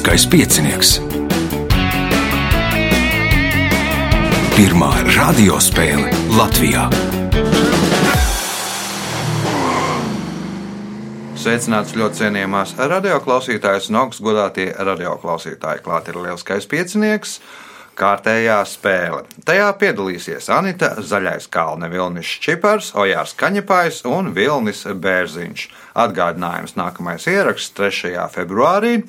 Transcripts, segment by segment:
Lieliskais piecinieks. Pirmā radiospēle Latvijā. Sveicināts ļoti cienījamās radioklausītājas un augstgadātie radioklausītāji. Klāt ir lielskais piecinieks kārtējā spēle. Tajā piedalīsies Anita Zaļais Kalne, Vilnis Čipars, Ojārs Kaņepājs un Vilnis Bērziņš. Atgādinājums nākamais ieraksts 3. februārī.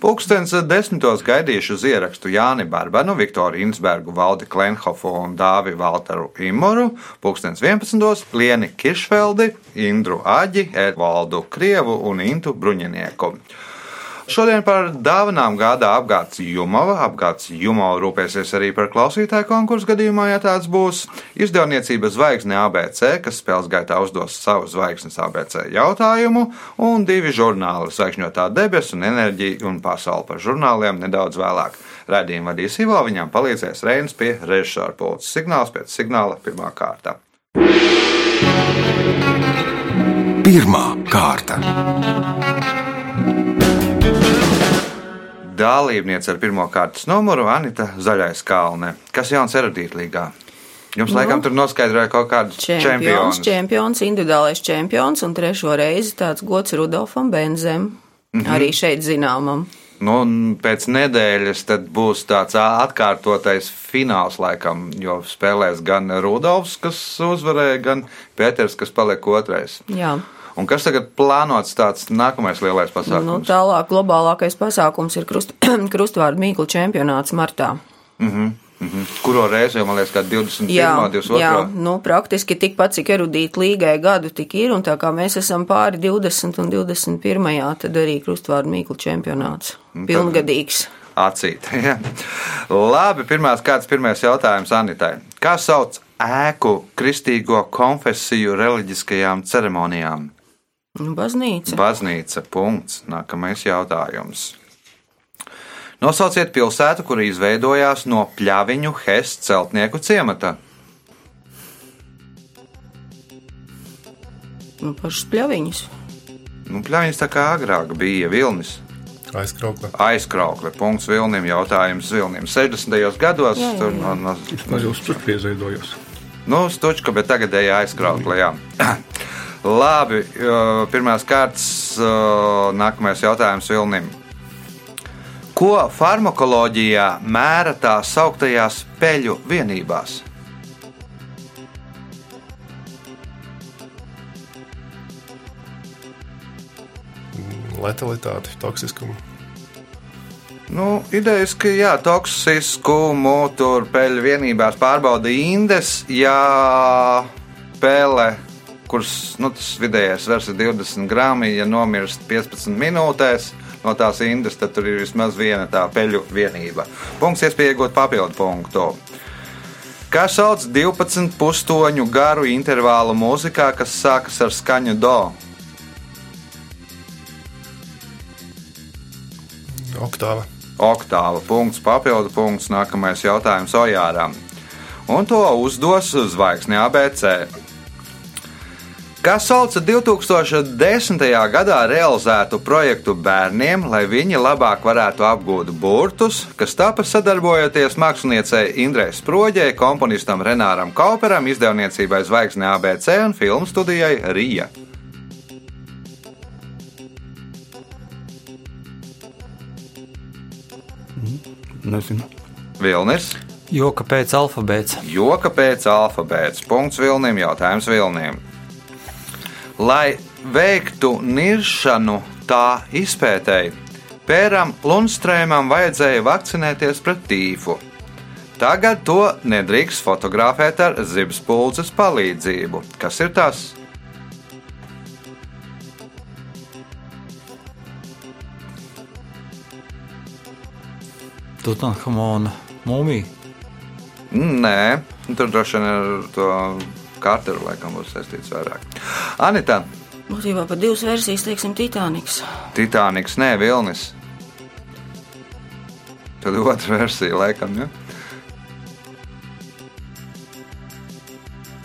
Pūkstens desmitos gaidīšu uz ierakstu Jāni Barbenu, Viktoru Insbergu, Valdi Klenhofu un Dāvi Valteru Imoru. Pūkstens 11. Lieni Kiršveldi, Indru Aģi, Edvaldu Krievu un Intu Bruņinieku. Šodien par dāvanām gādā apgāds Jumava. Apgāds Jumava rūpēsies arī par klausītāju konkursu gadījumā, ja tāds būs. Izdevniecība Zvaigzne ABC, kas spēles gaitā uzdos savu zvaigznes ABC jautājumu, un divi žurnāli - Zvaigžņotā debesu un enerģija un pasauli par žurnāliem nedaudz vēlāk. Radījumu vadīs Ivo, viņam palīdzēs Reinas pie režisora pulces signāls pēc signāla pirmā kārta. Pirmā kārta. Dalībniece ar pirmā kārtas numuru Anita Zaļais Kalne. Kas jauns eradītlīgā? Jums Nu, laikam tur noskaidroja kaut kādu Čempions, čempionu. čempions, individuālais čempions un trešo reizi tāds gods Rudolfam Benzem. Mhm. Arī šeit zināmam. Nu, pēc nedēļas tad būs tāds atkārtotais fināls, laikam, jo spēlēs gan Rudolfs, kas uzvarēja, gan Pēters, kas paliek otrais. Jā. Un kas tagad plānots tāds nākamais lielais Nu, pasākums? tālāk globālākais pasākums ir krust, Krustvārdu mīklu čempionāts martā. Kuro reizi man liekas, kā 21. Jā, 22. jā, nu, praktiski tikpat, cik erudīti līgai gadu tik ir, un tā kā mēs esam pāri 20 un 21. tad arī Krustvārdu mīklu čempionāts. Pilngadīgs. Acīt. jā. Labi, pirmās kāds pirmais jautājums Anitai. Kā sauc ēku kristīgo konfesiju reliģiskajām ceremonijām? Nu, baznīca. Baznīca. Punkts. Nākamais jautājums. Nosauciet pilsētu, kura izveidojās no pļaviņu Hess celtnieku ciemata. Nu, pašas pļaviņas. Nu, pļaviņas tā kā agrāk bija Vilnis. Aizkraukla. Aizkraukle. Punkts Vilnim. Jautājums Vilnim. 60. gados Jā, jā, tur jā. no, no, Vismaz jau tur piezaidojos. Nu, stučka, bet tagadējā aizkraukla, jā. Labi, pirmās kārtas, nākamais jautājums Vilnim. Ko farmakoloģijā mēra tā sauktajās peļu vienībās? Letalitāte, toksiskumu. Nu, idejas, ka jā, toksiskumu tur peļu vienībās pārbauda indes, ja pele, kuras nu, vidējais svars ir 20 grami, ja nomirst 15 minūtēs no tās indes, tad tur ir vismaz viena tā peļu vienība. Punkts iespēja iegūt papildu punktu. Kā sauc 12 pustoņu garu intervālu mūzikā, kas sākas ar skaņu do? Oktāva. Oktāva punkts, papildu punkts, nākamais jautājums Ojāram. Un to uzdos zvaigzne ABC. Kas sauca 2010. gadā realizētu projektu bērniem, lai viņi labāk varētu apgūt burtus, kas tapa sadarbojoties māksliniecei Indrei Sproģei, komponistam Renāram Kauperam, izdevniecībai Zvaigzne ABC un filmu studijai Rija. Nezinu. Vilnis. Joka pēc alfabēta. Joka pēc alfabēta. Punkts Vilnim, jautājums Vilnim. Lai veiktu niršanu tā izpētēji, Pēram Lundstrēmam vajadzēja vakcinēties pret tīfu. Tagad to nedrīkst fotografēt ar zibs pulces palīdzību. Kas ir tas? Tutanhamona mūmija. Nē, tur droši vien ar to Kārteru laikam būs saistīts vairāk. Anita, Būtībā pat divas versijas, teiksim, Titaniks. Titaniks, nē, Vilnis. Tad otra versija, laikam, ja?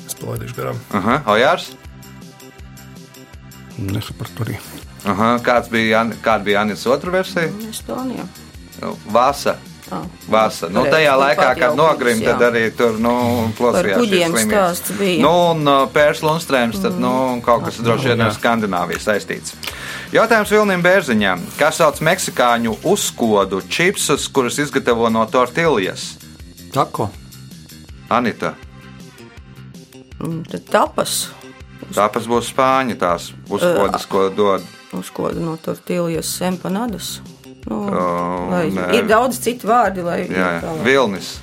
Es palaidīšu garām. Aha, Ojārs. Nesapratu arī. Aha, kāds bija, kāda bija Anis otra versija? Estonija. Vasa. Vasa. Nu, tajā laikā, kad nogrim, tad arī tur nu, plosījās šīs slimības. Nu, un uh, Pērs Lundstrēms, tad nu, kaut kas droši vien ar Skandināviju saistīts. Jautājums Vilnim Bērziņam. Kā sauc meksikāņu uzkodu čipsus, kurus izgatavo no tortiljas? Tako. Anita. Un Tad tapas Tāpēc būs spāņi tās uzkodas, ko dod. uz ko no tortillas empanadas. Nu, O, lai, nē. ir daudz citu vārdu, lai Jā, jā. Vilnis.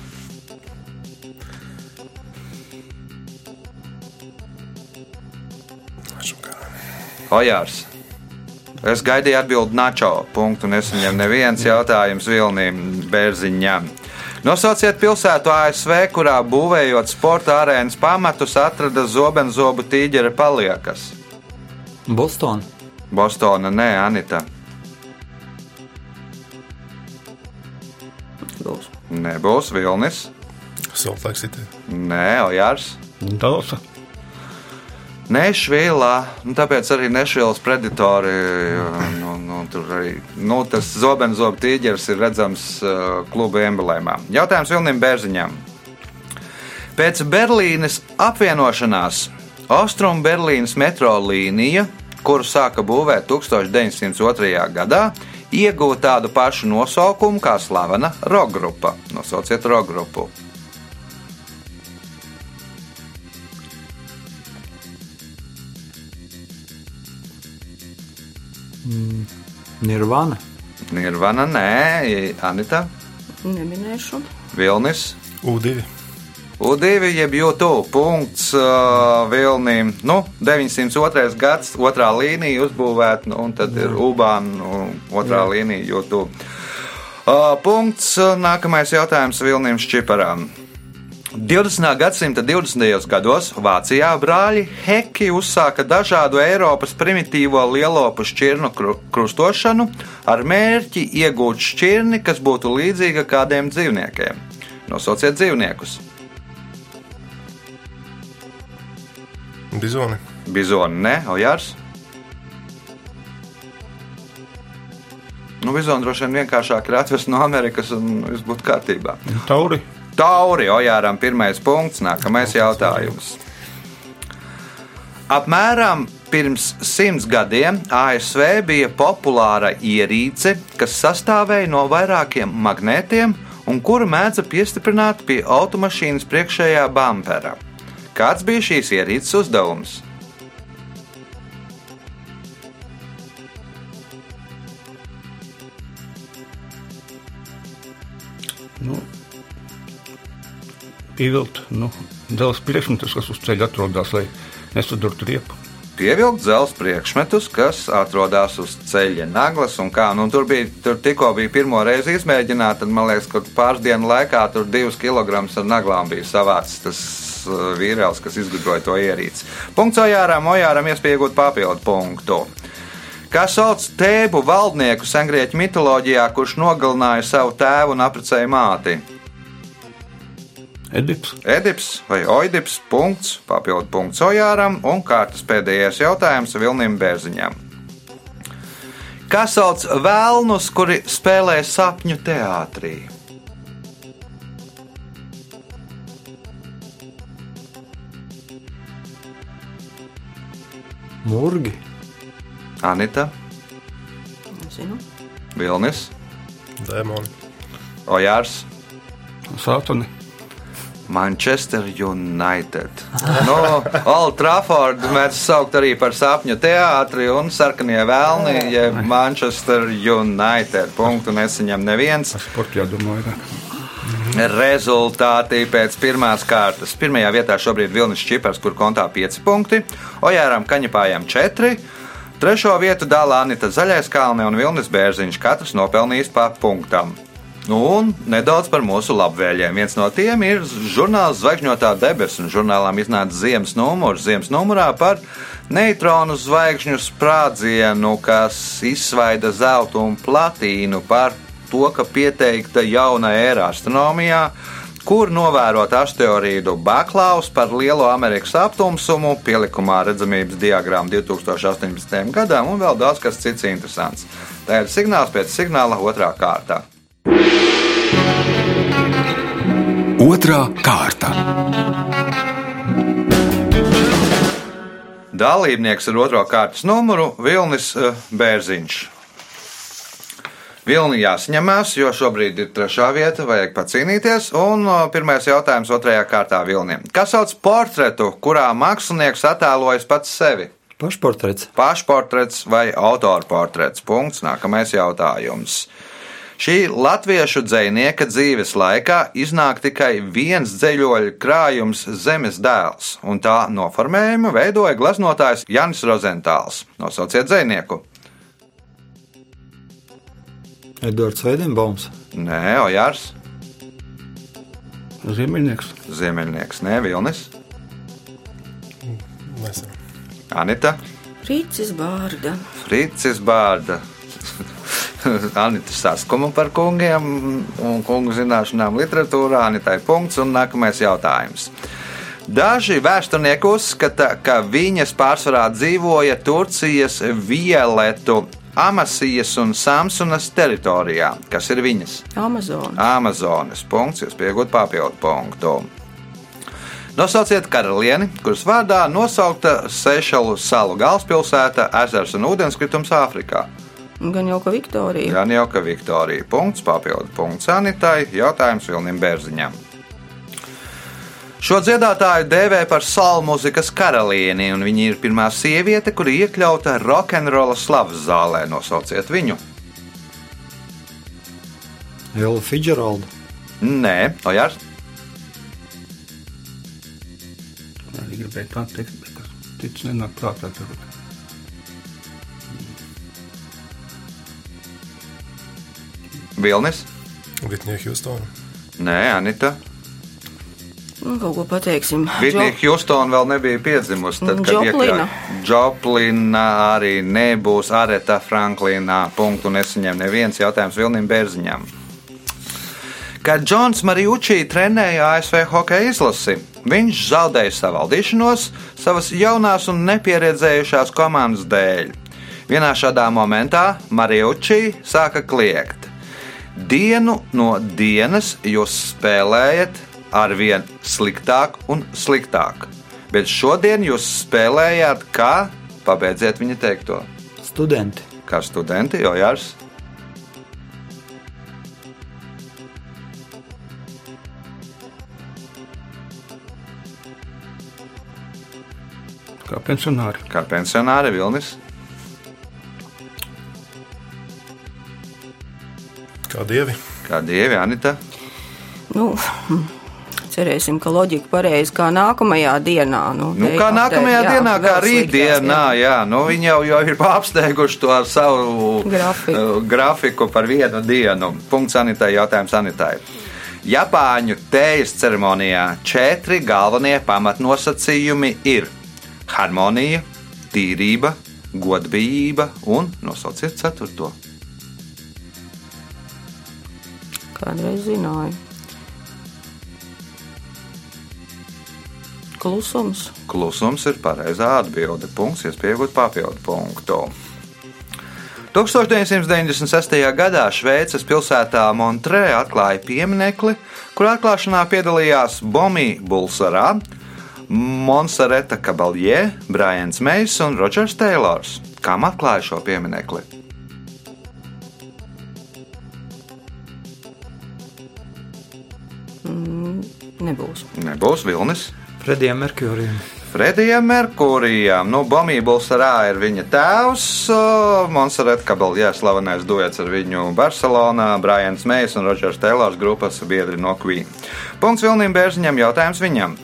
Ojārs. Es gaidīju atbildi Načo. Punktu nesaņem neviens jautājums Vilniem Bērziņam. Nosauciet pilsētu ASV, kurā būvējot sporta arēnas pamatus, atrada zobenzobu tīģera paliekas. Boston. Bostona, nē, Anita. Nebūs Vilnis. Salt Lake City. Nē, Ojārs. Dalsa. Nešvilā, nu, tāpēc arī Nešvilas predatori. Nu, nu, tur arī nu, tas zobenzobu tīģeris ir redzams uh, kluba emblēmā. Jautājums Vilnim Bērziņam. Pēc Berlīnes apvienošanās Austrum Berlīnas metro līnija, kuru sāka būvēt 1902. gadā, ieguva tādu pašu nosaukumu kā slavena roka grupa. Nosauciet roka grupu. Nirvana. Nirvana, nē, Anita, Neminēšu. Vilnis. U2. U2 jeb YouTube punkts uh, Vilnīm. Nu, 902. gads, otrā līnija uzbūvēta, nu, un tad ir Ubāna nu, otrā līnija YouTube. Uh, punkts. Nākamais jautājums Vilnīm Šķiparam. 20. gadsimta 20. gados Vācijā brāļi Heki uzsāka dažādu Eiropas primitīvo lielopu šķirnu kru- krustošanu ar mērķi iegūt šķirni, kas būtu līdzīga kādiem dzīvniekiem. Nosauciet dzīvniekus. Bizoni. Bizoni, ne, Ojārs. Nu, bizoni droši vien vienkāršāk ir atvest no Amerikas un viss būtu kārtībā. Tauri. Tauri, Ojāram, pirmais punkts, nākamais jautājums. Apmēram pirms simts gadiem ASV bija populāra ierīce, kas sastāvēja no vairākiem magnētiem un kuru mēdza piestiprināt pie automašīnas priekšējā bumpera. Kāds bija šīs ierīces uzdevums? Nu, pievilkt nu, dzelzceļa priekšmetus, kas uz ceļa atrodas, lai nesadurtu riepu. pievilkt dzelzceļa priekšmetus, kas atrodas uz ceļa naglas. un Kā, nu, tur bija tur tikko bija pirmo reizi izmēģināta, tad man liekas, ka pāris dienu laikā tur divus kilogramus ar naglām bija savācis tas uh, vīrielis, kas izgudroja to ierīci. Punkts Ojāram, Ojāram iespēja iegūt papildu punktu. Kā sauc tēbu valdnieku sengrieķu mitoloģijā, kurš nogalināja savu tēvu un apprecēja māti? Edips. Edips vai Oidips, punkts, papildu punkts Ojāram un kārtas pēdējais jautājums Vilnim Bērziņam. Kā sauc vēlnus, kuri spēlē sapņu teātrī? Murgi. Anita, Zinu. Vilnis, Dēmoni. Ojārs, Sātoni. Manchester United. Nu, Old Trafford mēdz saukt arī par sapņu teātri un sarkanie vēlni, jeb Manchester United. Punktu nesaņem neviens. Par sportu jādomā vairāk. Rezultāti pēc pirmās kārtas. Pirmajā vietā šobrīd Vilnis Čipars, kur kontā 5 punkti, Ojāram Kaņepājam 4. Trešo vietu dālā Anita Zaļais Kalne un Vilnis Bērziņš, katrs nopelnījis pa punktam. Un nedaudz par mūsu labvēlējiem. Viens no tiem ir žurnāls Zvaigžņotā debesis, un žurnālām iznāca ziemas numurs. Ziemas numurā par neitronu zvaigžņu sprādzienu, kas izsvaida zeltu un platīnu, par to, ka pieteikta jauna ēra astronomijā, kur novērot asteroīdu baklaus par lielo Amerikas aptumsumu, pielikumā redzamības diagrammu 2018. gadam un vēl daudz kas cits interesants. Tā ir signāls pēc signāla otrā kārta. Otra kārta. Dalībnieks ar otro kārtas numuru Vilnis eh, Bērziņš. Vilni jāsaņemās, jo šobrīd ir trešā vieta, vajag pacīnīties. Un pirmais jautājums otrajā kārtā Vilnim. Kas sauc portretu, kurā mākslinieks attēlojas pats sevi? Pašportrets. Pašportrets vai autorportrets? Punkts. Nākamais jautājums. Šī latviešu dzinieka dzīves laikā iznāk tikai viens dziļoļu krājums Zemes dēls, un tā noformējumu veidoja glaznotājs Janis Rozentāls. Nosauciet dzinieku! Edvards Veidenbaums. Nē, Ojārs, Ziemeļnieks. Ziemeļnieks, Nē, Vilnis, Nezinu. Anita, Rīcis Bārda. Fricis Bārda. Anita saskuma par kungiem un kungu zināšanām literatūrā. Anitai punkts un nākamais jautājums. Daži vēsturnieki uzskata, ka viņas pārsvarā dzīvoja Turcijas Violetu, Amasijas un Samsunas teritorijā, kas ir viņas. Amazon. Amazonas punkts, jūs pieaugat papildu punktu. Nosauciet karalieni, kuras vārdā nosaukta Seišelu salu galvaspilsēta, ezers un ūdenskritums Āfrikā. Gan jau ka Viktorija. Jā, jau ka Viktorija. Punkts, papildu punkts Anitai. Jautājums Vilnim Bērziņam. Šo dziedātāju dēvē par soul mūzikas karalieni, un viņa ir pirmā sieviete, kura iekļauta rokenrola slavas zālē. Nosauciet viņu. Ella Fitzgeralda. Nē, Ojārs. Arī gribēju tā teikt, bet tas cits nenāk prātā. Tagad. Vilnis. Vitnija Hjustona. Nē, Anita. Nu, kaut ko pateiksim. Vitnija Hjustona vēl nebija piedzimusi. Tad, kad Džoplina. Džoplina arī nebūs Areta Franklina. Punktu nesaņem neviens jautājums Vilnim Bērziņam. Kad Džons Marijučī trenēja ASV hokeja izlasi, viņš zaudēja savaldīšanos savas jaunās un nepieredzējušās komandas dēļ. Vienā šādā momentā Marijučī sāka kliegt. Dienu no dienas jūs spēlējat ar vien sliktāk un sliktāk. Bet šodien jūs spēlējāt kā? Pabeidziet viņa teikto. Studenti. Kā studenti, jau jārs. Kā pensionāri. Kā pensionāri Vilnis. Kā dievi? Kā dievi Anita. Nu, cerēsim, ka loģika pareizi kā nākamajā dienā. Nu, Nu, kā jau nākamajā te- jā, dienā, kā vēl rītdienā, jā, nu, viņi jau, jau ir apsteiguši to ar savu Grafiku. uh, grafiku par vienu dienu. Punkts Anitai, jautājums Anitai. Japāņu tējas ceremonijā četri galvenie pamatnosacījumi ir harmonija, tīrība, godbijība un nosauciet ceturto. Kādreiz zināju. Klusums. Klusums ir pareizā atbilde. Punkts, iespējot papildu punktu. 1996. gadā Šveices pilsētā Montrē atklāja pieminekli, kur atklāšanā piedalījās Bomija Bulsarā, Monsareta Kabaljē, Brians Meijs un Rodžers Teilors. Kam atklāja šo pieminekli? Nebūs. Nebūs Vilnis. Fredijam Merkurijam. Fredijam Merkurijam. Nu, Bomībuls Rā ir viņa tēvs, Monserrat Kabaljē slavenais duets ar viņu Barcelonā, Brians Mejs un Rodžers Teilors grupas biedri no Queen. Punkts Vilniem Bērziņam, jautājums viņam.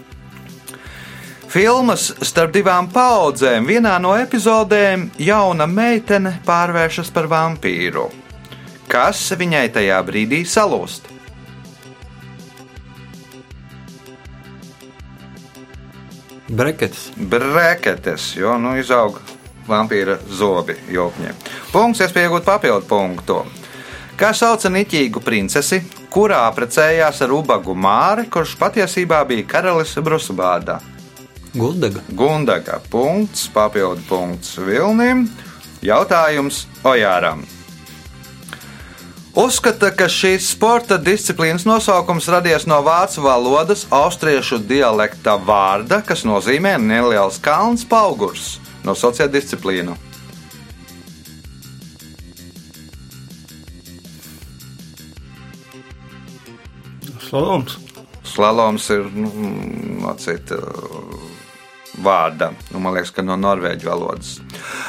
Filmas starp divām paudzēm vienā no epizodēm jauna meitene pārvēršas par vampīru. Kas viņai tajā brīdī salūst? Breketis. breketes, jo nu, izaug vampīra zobi jopņiem. Punkts, es pieņemu papildu punktu. Kā sauca niķīgu princesi, kurā precējās ar ubagu māri, kurš patiesībā bija karalis Brusbādā? Guldaga. Gundaga. Punkts, papildu punkts Vilnim. Jautājums Ojāram. Uzskata, ka šīs sporta disciplīnas nosaukums radies no vācu valodas austriešu dialekta vārda, kas nozīmē neliels kalns paugurs. Nosauciet disciplīnu. Slaloms. Slaloms ir nu, no cita vārda. Nu, man liekas, ka no norvēģu valodas.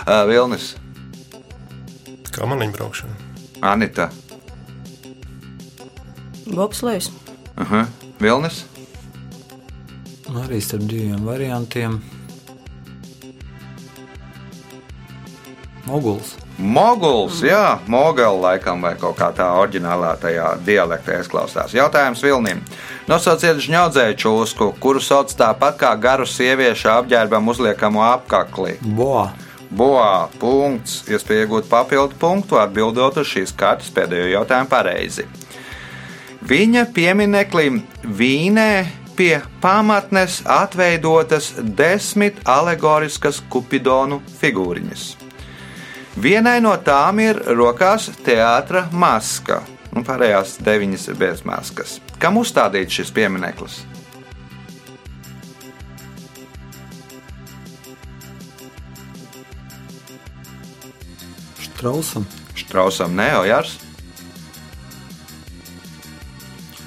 Uh, Vilnis, Kā maniņu braukšana? Anita, Bobslēgs. -huh. Vilnis, Nu, Arī starp diviem variantiem. Moguls. Moguls, jā, moguli laikam vai kaut kā tā oriģinālā tajā dialektā izklausās. Jautājums Vilnim. Nosauciet žņaudzēju čūsku, kuru sauc tāpat kā garu sieviešu apģērbam uzliekamo apakli. Boa. Boā, punkts. Iespēja iegūt papildu punktu, atbildot uz šīs kārtas pēdējo jautājumu pareizi. Viņa piemineklim Vīnē pie pamatnes atveidotas desmit alegoriskas kupidonu figūriņas. Vienai no tām ir rokās teātras maska, un pārējās deviņas ir bez maskas. Kam uzstādīts šis piemineklis? Štrausam. Štrausam, Neojārs,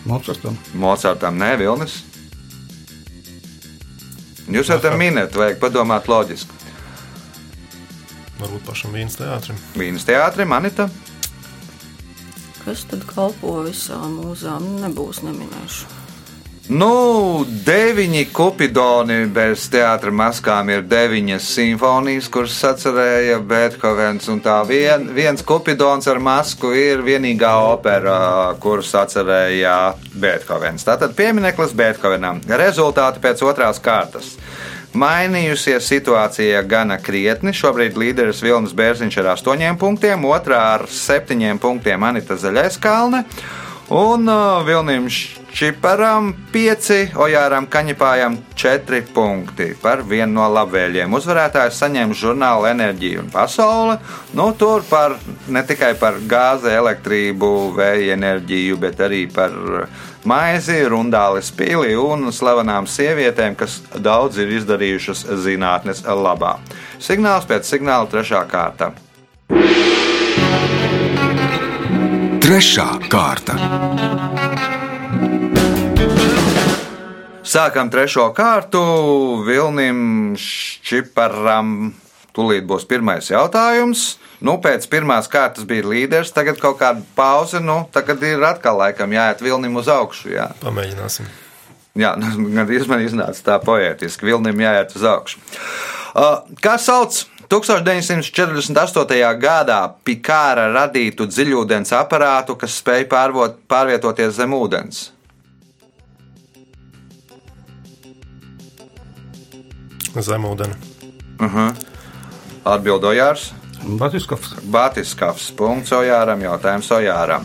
Mocartam. Mocartam, Nē, Vilnis. Jūs jau tam minējat, vajag padomāt loģiski. Varbūt pašam vīnas teātrim. Vīnas teātris, Manita, Kas tad kalpo visām mūzām? Nebūs neminēšu. Nu, deviņi kupidoni bez teātras maskām ir deviņas simfonijas, kuras atcerēja Beethovens. Un tā vien, viens kupidons ar masku ir vienīgā opera, kuras atcerēja Beethovens. Tātad piemineklis Beethovenam. Rezultāti pēc otrās kārtas. Mainījusies situācija gana krietni. Šobrīd līderis Vilnis Bērziņš ar 8 punktiem, otrā ar 7 punktiem Anita Zaļaiskalne. Un uh, Vilnim Čiparam 5, Ojāram Kaņepājam 4 punkti par vienu no labvēliem. Uzvarētājs saņem žurnālu enerģiju un pasaule. Nu, tur par, ne tikai par gāzi, elektrību, vēja enerģiju, bet arī par maizi, rundāli spīli un slavenām sievietēm, kas daudz ir izdarījušas zinātnes labā. Signāls pēc signāla trešā kārta. Trešā kārta. Sākam trešo kārtu. Vilnim Šķiparam tūlīt būs pirmais jautājums. Nu, pēc pirmās kārtas bija līderis, tagad kaut kāda pauze. Nu, tagad ir atkal laikam jāiet vilnim uz augšu. Jā, Pamēģināsim. jā nu, gandrīz man iznāca tā poētiski. Vilnim jāiet uz augšu. Uh, kā sauc 1948. gadā Pikāra radītu dziļūdens aparātu, kas spēja pārvietoties zem ūdens? Zemūdeni. Uh -huh. Atbildojārs. Batiskovs. Batiskavs. Punkts Ojāram. Jautājums Ojāram.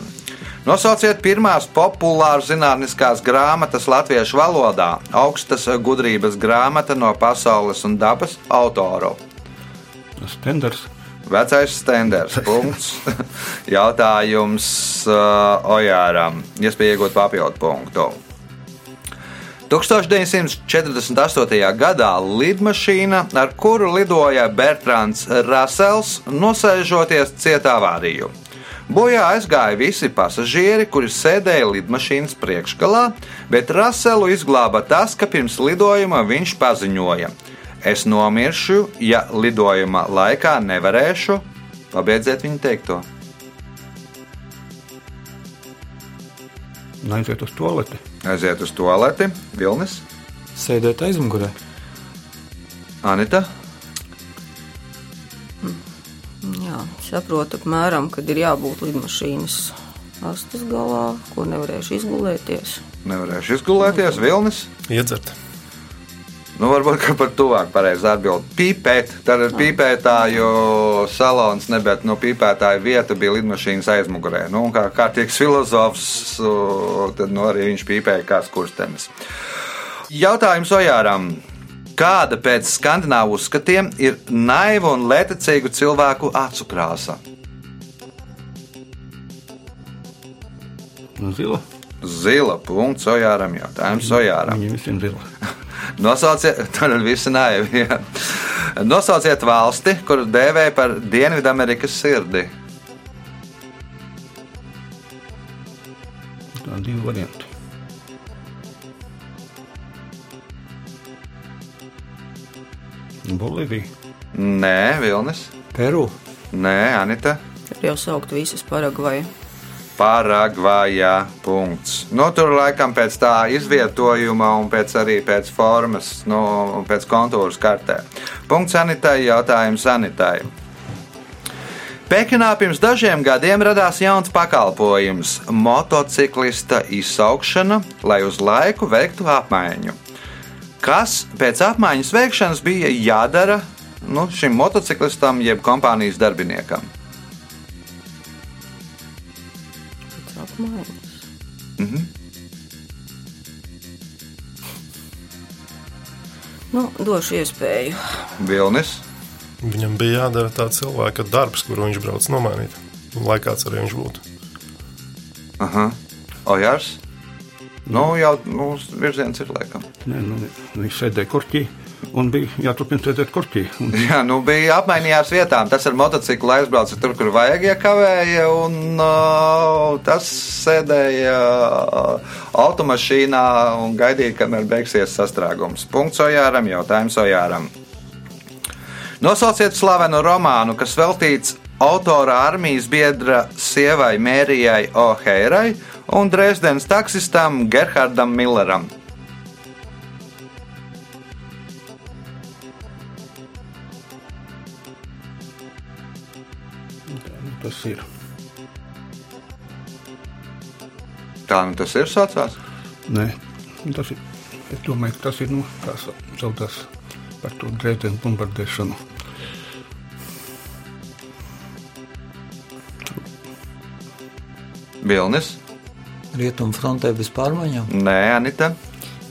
Nosauciet pirmās populāras zinātniskās grāmatas latviešu valodā, augstas gudrības grāmata no pasaules un dabas autoru. Stenders. Vecais stenders. Punkts. Jautājums uh, Ojāram. Iespēja iegūt papildu punktu. 1948. gadā lidmašīna, ar kuru lidoja Bertrands Rasels, nosēžoties cietā avāriju. Bojā aizgāja visi pasažieri, kuri sēdēja lidmašīnas priekšgalā, bet Raselu izglāba tas, ka pirms lidojuma viņš paziņoja: Es nomiršu, ja lidojuma laikā nevarēšu pabeidziet viņa teikto. Aiziet uz toaleti. Aiziet uz toaleti, Vilnis, Sēdēt aizmugurē. Anita. Jā, saprotu apmēram, kad ir jābūt lidmašīnas astes galā, ko nevarēšu izgulēties. Nevarēšu izgulēties, Vilnis. Iedzert. Nu, varbūt pat tuvāk pareizi atbild. Pīpēt, tad ir pīpētāju salons, ne, bet no pīpētāja vieta bija lidmašīnas aizmugurē. Nu, kā kārtīgs filozofs, tad nu, arī viņš pīpēja kā skurstenis. Jautājums Ojāram. Kāda pēc skandināvu uzskatiem ir naiva un lētecīgu cilvēku acu krāsa? Zila. Zila punkts Ojāram. Jautājums Ojāram. Viņiem visiem zila. Nosauciet, tad visi naivi. jā. Nosauciet valsti, kuru dēvē par Dienvidamerikas sirdi. Tā ir divi varianti. Bolīvija. Nē, Vilnis. Peru. Nē, Anita. Var jau saukt visas Paragvaju. Paragvājā. Nu, tur laikam pēc tā izvietojuma un pēc arī pēc formas, nu, pēc kontūras kartē. Punkts Anitai, jautājums Anitai. Pekinā pirms dažiem gadiem radās jauns pakalpojums - motociklista izsaukšana, lai uz laiku veiktu apmaiņu. Kas pēc apmaiņas veikšanas bija jādara nu, šim motociklistam jeb kompānijas darbiniekam? Pēc apmaiņas. Mhm. Nu, došu iespēju. Vilnis. Viņam bija jādara tā cilvēka darbs, kuru viņš brauc nomainīt. Lai kāds arī viņš būtu. Aha. Ojārs. Nu, jau nu, virziens ir laikam. Nē, nu, viņš sēdēja korķī un bija jāturpina sēdēt korķī. Un Jā, nu bija apmainījās vietām. Tas ar motociklu aizbrauca tur, kur vajag, ja kavēja, un uh, tas sēdēja uh, automašīnā un gaidīja, kamēr beigsies sastrēgums. Punkts Ojāram, jautājums Ojāram. Nosauciet slavenu romānu, kas veltīts autora armijas biedra sievai Mērijai O'Heirai un Dresdenes taksistam Gerhardam Milleram. Tas ir. Tā nu tas ir saucās. Nē, tas ir. Es domāju, ka tas ir nu, tās saucās par to Dresdenes bombardēšanu. Vilnis. Rietumu frontē bez pārmaiņām. Nē, Anita.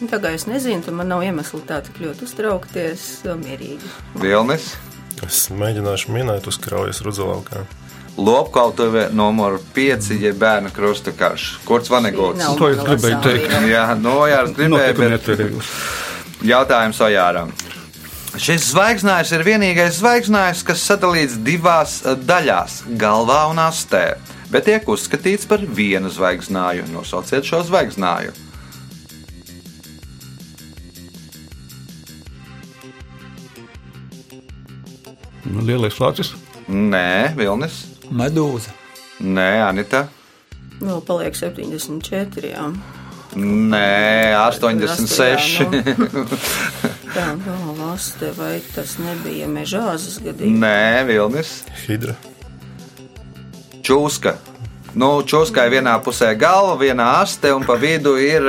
Nu, Tā kā es nezinu, tad man nav iemesla tā tik ļoti uztraukties. Mierīgi. Vilnis. Es mēģināšu minēt uz kraujas rudzelaukā. Lopkautuve numur 5, jeb bērnu krustakarš. Kurš vanegots? To es gribēju teikt. Jā, no Jārs gribēja, Notikumi bet neatcerējos. jautājums Ojāram. Šis zvaigznājs ir vienīgais zvaigznājs, kas sadalīts divās eh, daļās - galvā un astē, bet tiek uzskatīts par vienu zvaigznāju. Nosauciet šo zvaigznāju. Nu, lielais lācis. Nē, Vilnis. Medūza. Nē, Anita. Vēl paliek 74. Jā. Nē, 86. Nu, Tā vēl laste, vai tas nebija mežāzes gadījumā? Nē, Vilnis. Hidra. Čūska. Nu, čūskai vienā pusē galva, vienā aste, un pa vidu ir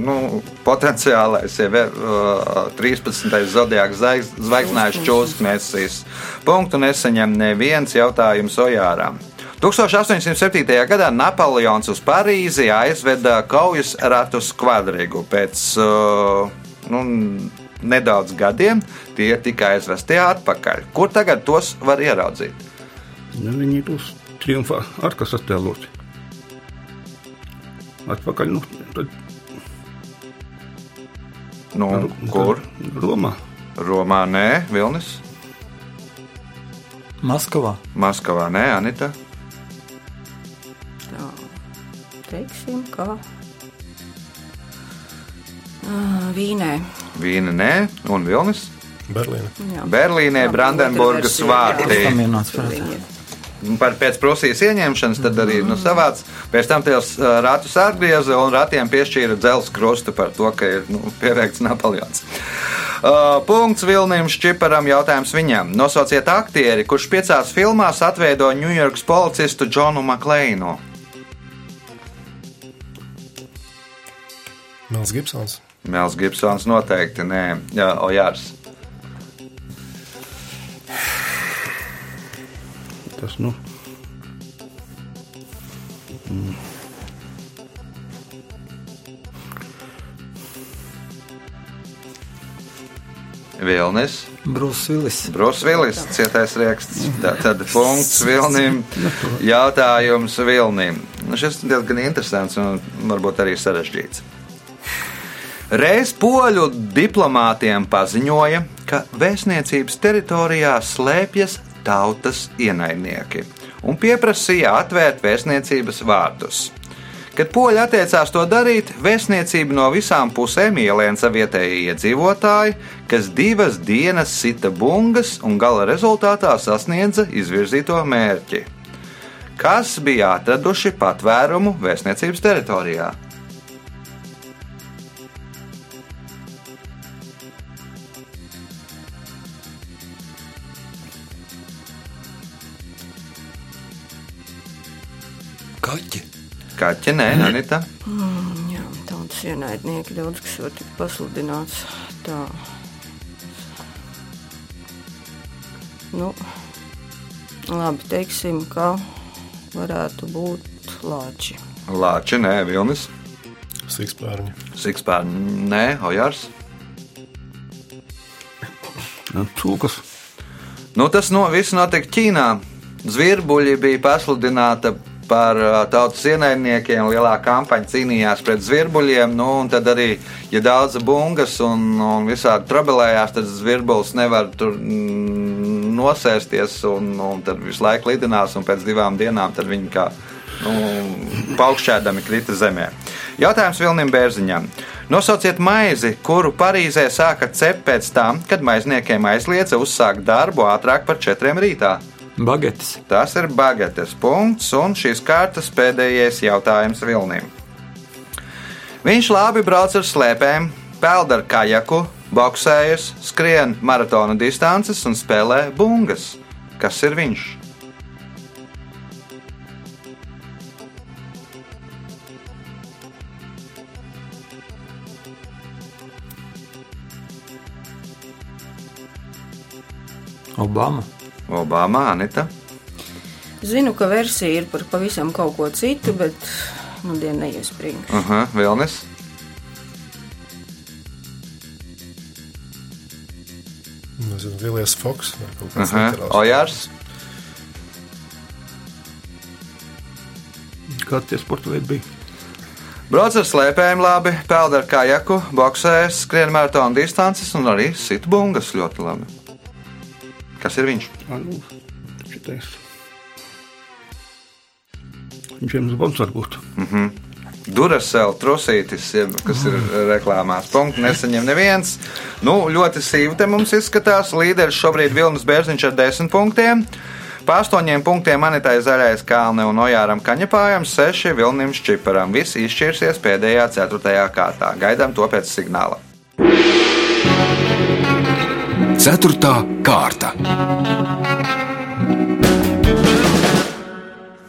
nu, potenciālais uh, 13. zodiāks zvaigznājs čūsknesis. Punktu nesaņem neviens jautājums Ojāram. 1807. gadā Napoleons uz Parīzi aizveda kaujas ratus kvadrīgu. Pēc nu, nedaudz gadiem tie tika aizvesti atpakaļ. Kur tagad tos var ieraudzīt? Nu, viņi ir uz triumfā arkas attēloti. Atpakaļ, nu, tad Nu, kur? Romā. Romā nē, Vilnis, Maskavā. Maskavā nē, Anita. Tā, teiksim, kā Vīnē. Vīna nē, un Vilnis. Berlīna. Jā. Berlīnē, Brandenburgas otra Par pēc Prūsijas ieņemšanas tad arī nu, savāds. Pēc tam tos ratus atgrieza un ratiem piešķīra dzelzceļa krustu par to, ka ir nu, pieveikts Napoleons. Uh, punkts Vilnim Šķiparam jautājums viņam. Nosauciet aktieri, kurš piecās filmās atveido Ņujorkas policistu Džonu Maklēnu. Mels Gibsons. Mels Gibsons noteikti nē, Jā, Ojārs. Tas, nu, Vilnis. Brūss Vilis. Brūss Vilis, cietais rieksts. Tā- Tad punkts Vilnim. Jautājums Vilnim. Nu, šis ir diezgan interesants un varbūt arī sarežģīts. Reiz poļu diplomātiem paziņoja, ka vēstniecības teritorijā slēpjas tautas ienaidnieki un pieprasīja atvērt vēstniecības vārdus. Kad poļi atteicās to darīt, vēstniecība no visām pusēm ielēca vietējie iedzīvotāji, kas divas dienas sita bungas un gala rezultātā sasniedza izvirzīto mērķi. Kas bija atraduši patvērumu vēstniecības teritorijā? Kaķi. Kaķi, nē, Anita. Jā, tautas ienaidnieki daudz kas var tikt pasludināts. Tā. Nu, labi, teiksim, ka varētu būt lāči. Lāči, nē, Vilnis. Sikspārņi. Sikspārni, nē, Ojārs. Nu, Cūkas. Nu, tas no, viss notika Ķīnā. Zvirbuļi bija pasludināta par ā, tautas ienaidniekiem. Lielā kampaņa cīnījās pret zvirbuļiem. Nu, tad arī, ja daudz bungas un, un visādi trabelējās, tad zvirbulis nevar tur mm, nosēsties un, un tad visu laiku lidinās. Un pēc divām dienām viņi kā nu, paukšķēdami krita zemē. Jautājums Vilnim Bērziņam. Nosauciet maizi, kuru Parīzē sāka cept pēc tam, kad maizniekiem aizliedza uzsākt darbu ātrāk par četriem rītā. Bagetes. Tas ir bagates punkts, un šīs kārtas pēdējais jautājums Vilnim. Viņš labi brauc ar slēpēm, peld ar kajaku, boxējas, skrien maratona distances un spēlē bungas. Kas ir viņš? Obama. Obama, Anita. Zinu, ka versija ir par pavisam kaut ko citu, bet nu, diena neiespringst. Aha, Vilnis. Nezinu, Vilnius Foks vai kaut kāds Aha, literāls. Ojārs. Kādi tie sporta veidi bija? Brauc ar slēpēm, labi, peld ar kajaku, boxējas, skrien maratona distances un arī sit bungas ļoti labi. Kas ir viņš? Ah, nu, šitais. Džeims Bonds varbūt. Duracell trusītis, jeb, kas ir reklāmās. Punkts nesaņem neviens. Nu, ļoti sīvi te mums izskatās. Līderis šobrīd Vilnis Bērziņš ar 10 punktiem. Pa astoņiem punktiem Anitai Zaļais Kalne un Ojāram Kaņepājam, seši Vilnim Šķiparam. Viss izšķirsies pēdējā ceturtajā kārtā. Gaidām to pēc signāla. Ceturtā kārta.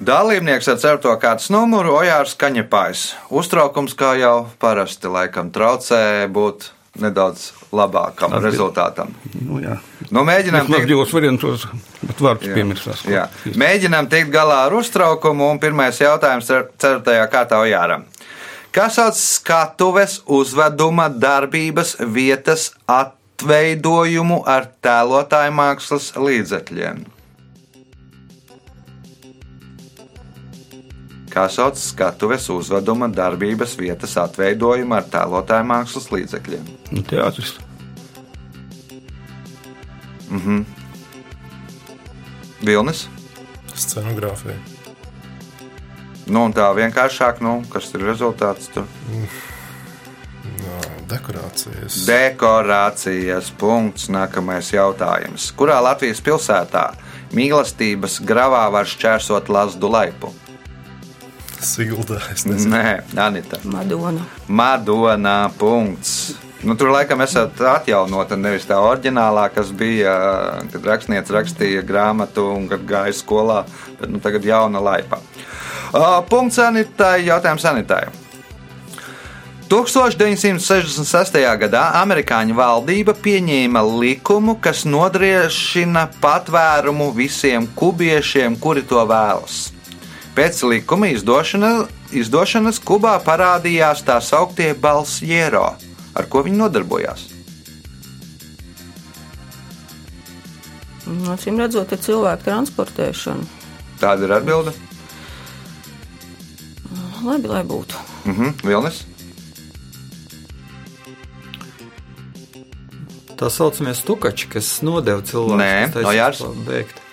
Dalībnieks ar 4. kārtas numuru Ojārs Kaņepājs. Uztraukums, kā jau parasti, laikam traucē būt nedaudz labākam bija- rezultātam. Nu, jā. Nu, mēģinām tikt, divos variantos, bet vārds Jā. piemirstās. jā, mēģinām tikt galā ar uztraukumu. Un pirmais jautājums ir 4. kārtā Ojāram. Kā sauc skatuves uzveduma darbības vietas atveidojumu ar tēlotāju mākslas līdzekļiem? Kā sauc skatuves uzveduma darbības vietas atveidojumu ar tēlotāju mākslas līdzekļiem? Nu, teātris. Vilnis? Scenogrāfija. Nu, un tā vienkāršāk, nu, kas ir rezultāts tur? No, dekorācijas. Dekorācijas punkts. Nākamais jautājums. Kurā Latvijas pilsētā mīlestības gravā var šķērsot Lazdu laipu? Siguldā. Nē, Anita. Madona. Madona. Punkts. Nu, tur laikam esat atjaunota nevis tā oriģinālā, kas bija, kad rakstnieks rakstīja grāmatu un kad gāja skolā, bet nu, tagad jauna laipa. Uh, punkts Anitai, jautājums Anitai. 1966. gadā amerikāņu valdība pieņēma likumu, kas nodriešina patvērumu visiem kubiešiem, kuri to vēlas. Pēc likuma izdošana, izdošanas Kubā parādījās tā sauktie balsjero, ar ko viņi nodarbojās. Nu, Acīm redzot, ir cilvēku transportēšana. Tāda ir atbilde. labi, lai būtu. Mhm, Vilnis. Tā saucamie stukači, kas nodeva cilvēku. Nē, no Jārs. Bēgt.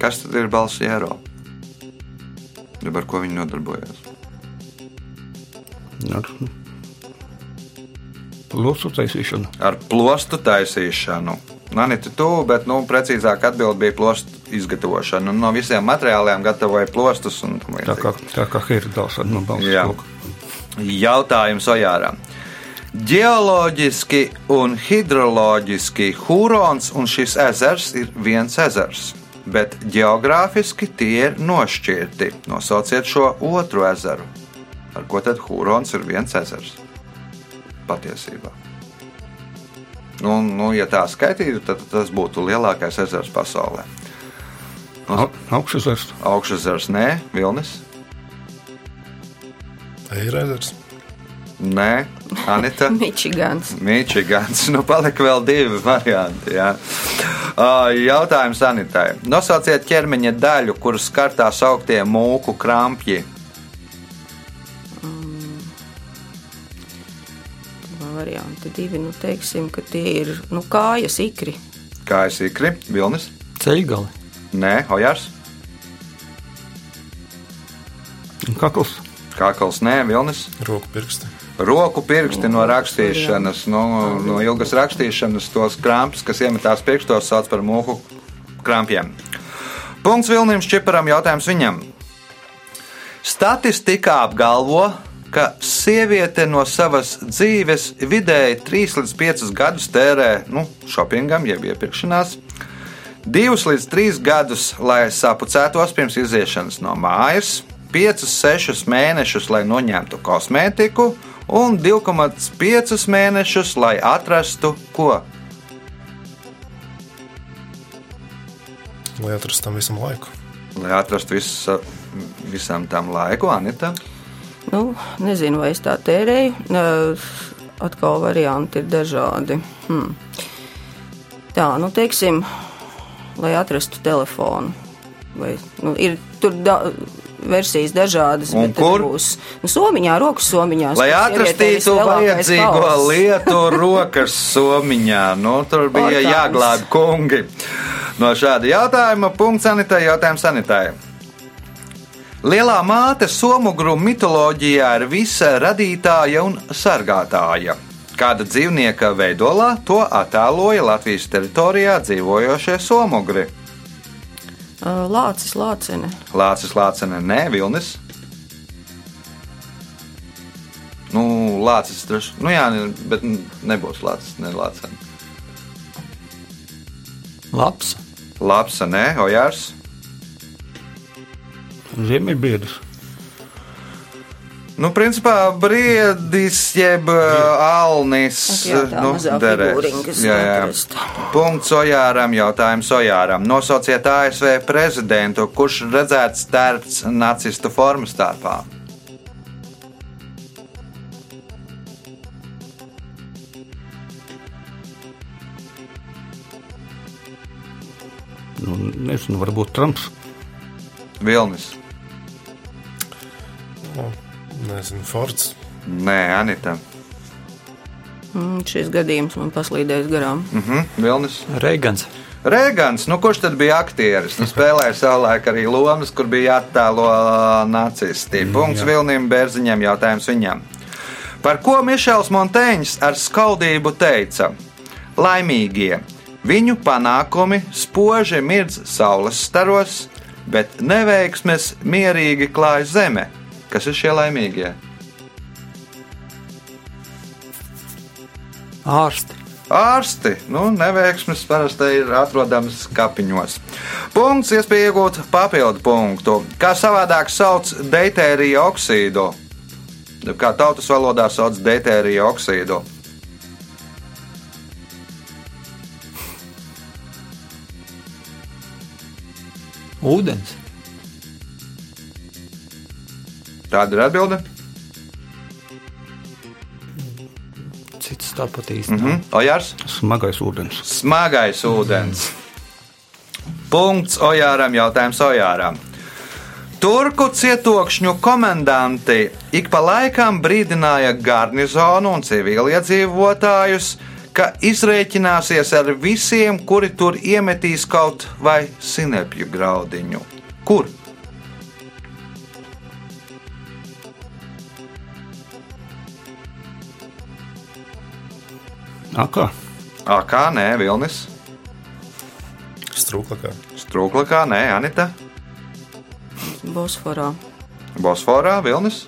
Kas tad ir balss jēro? Jeb ar ko viņi nodarbojas? Ar Lūdzu, taisīšanu. Ar plostu taisīšanu. Nanita tuvu, bet nu, precīzāk atbild bija plostu izgatavošana. Un no visiem materiāliem gatavoja plostus. un tam Tā kā, tā kā Hirdals ar no balss. Jautājums Ojāram. Geoloģiski un hidroloģiski Hūrons un šis ezers ir viens ezers, bet geogrāfiski tie ir nošķirti. Nosauciet šo otru ezeru. Ar ko tad Hūrons ir viens ezers? Patiesībā. Nu, nu, ja tā skaitītu, tad tas būtu lielākais ezers pasaulē. Au- Augšezers. Augšezers, nē, Vilnis. Eirēzers. Nē, Anita. Mičigans. Mičigans. Nu, palika vēl divi varianti. Jā. Jautājums Anitai. Nosauciet ķermeņa daļu, kuras skartā sauktie mūku krampji. Varianti divi, nu teiksim, ka tie ir nu, kājas ikri. Kā es ikri, Vilnis? Ceļgali. Nē, Ojārs. Kakls. Kākals, nē, Vilnis. Roku pirksti. Roku pirksti no rakstīšanas, no, no ilgas rakstīšanas, tos krampus, kas iemetās pirkstos, sauc par mūku krampjiem. Punkts Vilnim Čiparam, jautājums viņam. Statistikā apgalvo, ka sieviete no savas dzīves vidēji 3 līdz 5 gadus tērē nu, shoppingam, jeb iepirkšanās, 2 līdz 3 gadus, lai sapucētos pirms iziešanas no mājas, 5-6 mēnešus, lai noņemtu kosmētiku, un 2,5 mēnešus, lai atrastu ko. Lai atrastu tam visam laiku. Lai atrastu visu, visam tam laiku, Anita. Nu, nezinu, vai es tā tērēju. Nē, Atkal varianti ir dažādi. Hmm. Tā, nu, teiksim, lai atrastu telefonu. Vai, nu, ir tur da versijas dažādas. Un kur? Būs, nu, somiņā, rokas somiņā. Lai atrastītu vajadzīgo lietu rokas somiņā, nu, tur bija Orkāns. jāglābj kungi. No šāda jautājuma punkts sanitai, jautājums sanitai. Lielā māte somugru mitoloģijā ir visa radītāja un sargātāja. Kāda dzīvnieka veidolā to attēloja Latvijas teritorijā dzīvojošie somugri? Lācis, lācene. Lācis, Lācene, nē, Vilnis. Nu, Lācis, droši. Nu, jā, bet nebūs Lācis, ne Lācene. Labs. Labs, nē, Ojārs. Ziemeļbiedrs. Nu, principā briedis jeb alnis. Nu, derēs. Jā, jā. Punkts Ojāram, jautājums Ojāram. Nosauciet ASV prezidentu, kurš redzēts tērps nacistu formas starpā. Nu, nezinu, varbūt Trumps. Vilnis. Nu, nezinu, Fords. Nē, Anita. Mm, šis gadījums man paslīdēs garām. Mhm, Vilnis. Reigans. Rēgans, nu kurš tad bija aktieris? Nu, spēlēja savulaik arī lomas, kur bija jāattēlo ā, nacisti. Punkts Vilnim Bērziņam, jautājums viņam. Par ko Mišels Monteņš ar skaudību teica? Laimīgie, viņu panākumi spoži mirdz saules staros, bet neveiksmes mierīgi klāj zeme. Kas ir šie laimīgie? Ārsti. Ārsti, nu, neveiksmes parasti ir atrodams kapiņos. Punkts, iespēja iegūt papildu punktu. Kā savādāk sauc deutērija oksīdu? Kā tautas valodā sauc deutērija oksīdu? Ūdens. Tāda ir atbilde. Cits tāpat. Mhm. Mm Ojārs, Smagais ūdens. smagais ūdens. Punkts Ojāram, jautājums Ojāram. turku cietokšņu komendanti ik pa laikam brīdināja garnizonu un civiliedzīvotājus, ka izrēķināsies ar visiem, kuri tur iemetīs kaut vai sinepju graudiņu. Kur? Akā. Akā, nē, Vilnis. Strūklakā. Strūklakā, nē, Anita. Bosforā. Bosforā, Vilnis.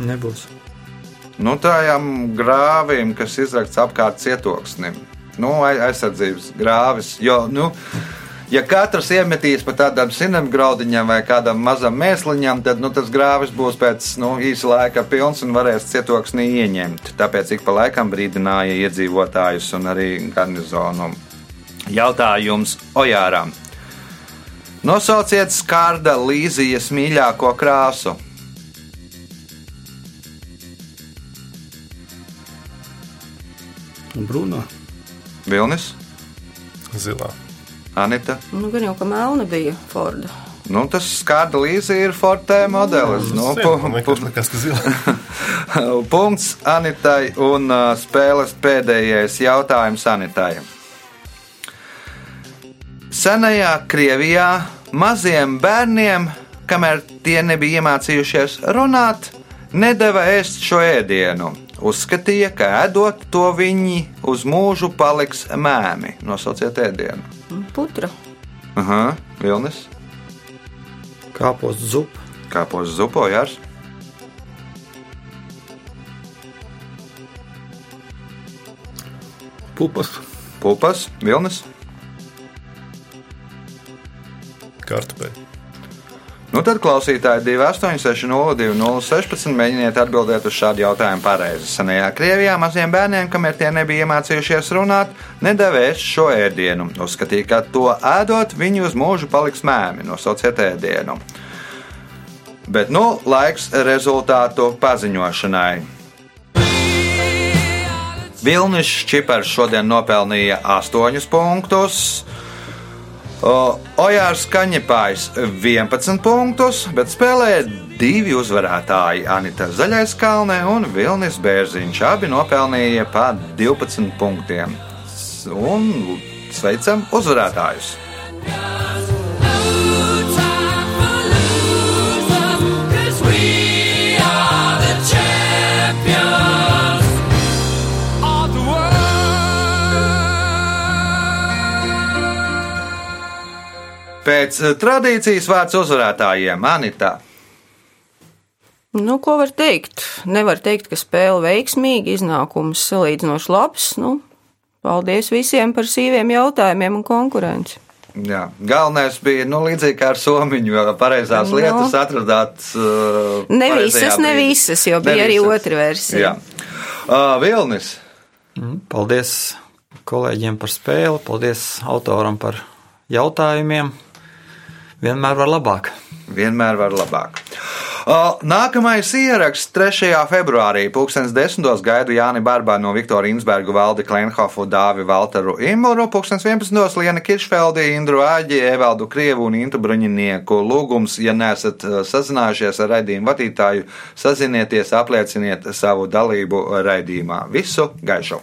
Nebūs. Nu, tādām grāvīm, kas izrakts apkārt cietoksnim. Nu, ai- aizsardzības grāvis. Jo, nu, ja katrs iemetīs pa tādam sinam graudiņam vai kādam mazam mēsliņam, tad nu, tas grāvis būs pēc nu, īsa laika pilns un varēs cietoksnī ieņemt. Tāpēc ik pa laikam brīdināja iedzīvotājus un arī garnizonu. Jautājums Ojāram. Nosauciet skārda līzijas mīļāko krāsu. Brūnā. Vilnis, Zilā. Anita. Nu, gan jau, ka melna bija Forda. Nu, tas skārda līdzi ir Forte modelis. Nu, pu, Man pu, vienkārši likās, ka zilā. punkts Anitai un uh, spēles pēdējais jautājums Anitai. Senajā Krievijā maziem bērniem, kamēr tie nebija iemācījušies runāt, nedeva ēst šo ēdienu. Uzskatīja, ka ēdot to viņi uz mūžu paliks mēmi. Nosauciet ēdienu. Putra. Aha, Vilnis, Kāpos zupa. kāpos zupojārs. Pupas. Pupas, Vilnis. Kartupeļi. Nu tad klausītāji 28602016 mēģiniet atbildēt uz šādu jautājumu pareizi. Senajā Krievijā maziem bērniem, kamēr tie nebija iemācījušies runāt, nedevēs šo ēdienu. Uzskatīja, ka to ēdot, viņi uz mūžu paliks mēmi. Nosauciet ēdienu. Bet nu laiks rezultātu paziņošanai. Vilnis Čipars šodien nopelnīja 8 punktus. Ojārs Kaņepājs 11 punktus, bet spēlēja divi uzvarētāji - Anita Zaļais Kalne un Vilnis Bērziņš. Abi nopelnīja pa 12 punktiem. Un sveicam uzvarētājus! Pēc tradīcijas vārds uzvarētājiem Anita. Nu, ko var teikt? Nevar teikt, ka spēle veiksmīga, iznākums salīdzinoši labs. Nu, paldies visiem par sīviem jautājumiem un konkurenci. Jā, galvenais bija nu, līdzīgi kā ar somiņu, jo pareizās Nu. lietas atradāt. Uh, Ne visas, ne visas, jo bija arī otra versija. Jā. Uh, Vilnis. Mm, Paldies kolēģiem par spēli, paldies autoram par jautājumiem. Vienmēr var labāk. Vienmēr var labāk. Nākamais ieraksts 3. februārī. Pūkstens 10. gaidu Jāni Barbā no Viktora Insberga, Valdi Klenhofu, Dāvi Valteru Imuru. Pūkstens 11. Liena Kiršfeldi, Indru Āģi, Evaldu Krievu un Intu Bruņinieku. Lūgums, ja neesat sazinājušies ar raidījumu vadītāju, sazinieties, aplieciniet savu dalību raidījumā. Visu gaišu!